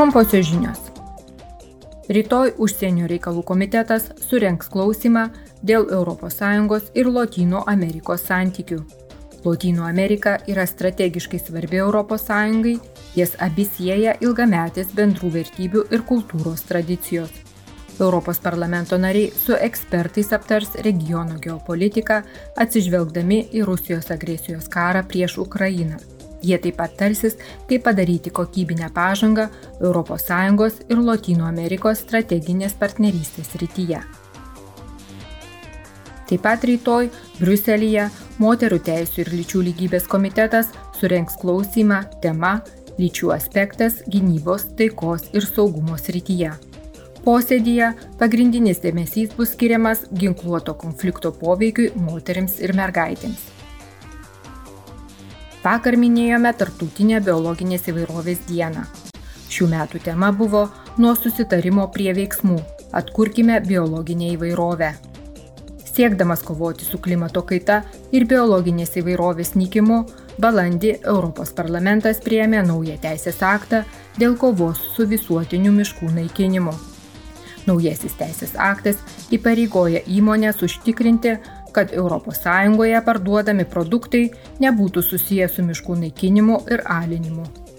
Trumposios žinios. Rytoj užsienio reikalų komitetas surenks klausimą dėl ES ir Latino Amerikos santykių. Latino Amerika yra strategiškai svarbi ES, jas abi sieja ilgametės bendrų vertybių ir kultūros tradicijos. Europos parlamento nariai su ekspertais aptars regiono geopolitiką, atsižvelgdami į Rusijos agresijos karą prieš Ukrainą. Jie taip pat tarsis, kaip padaryti kokybinę pažangą ES ir Latino Amerikos strateginės partnerystės rytyje. Taip pat rytoj Bruselėje Moterų teisų ir lyčių lygybės komitetas surenks klausimą tema Lyčių aspektas gynybos, taikos ir saugumo srityje. Posėdyje pagrindinis dėmesys bus skiriamas ginkluoto konflikto poveikiui moteriams ir mergaitėms. Vakar minėjome Tartutinę biologinės įvairovės dieną. Šių metų tema buvo Nuo susitarimo prie veiksmų - atkurkime biologinę įvairovę. Siekdamas kovoti su klimato kaita ir biologinės įvairovės nykimu, balandį Europos parlamentas priėmė naują teisės aktą dėl kovos su visuotiniu miškų naikinimu. Naujasis teisės aktas įpareigoja įmonės užtikrinti, kad ES parduodami produktai nebūtų susiję su miškų naikinimu ir alinimu.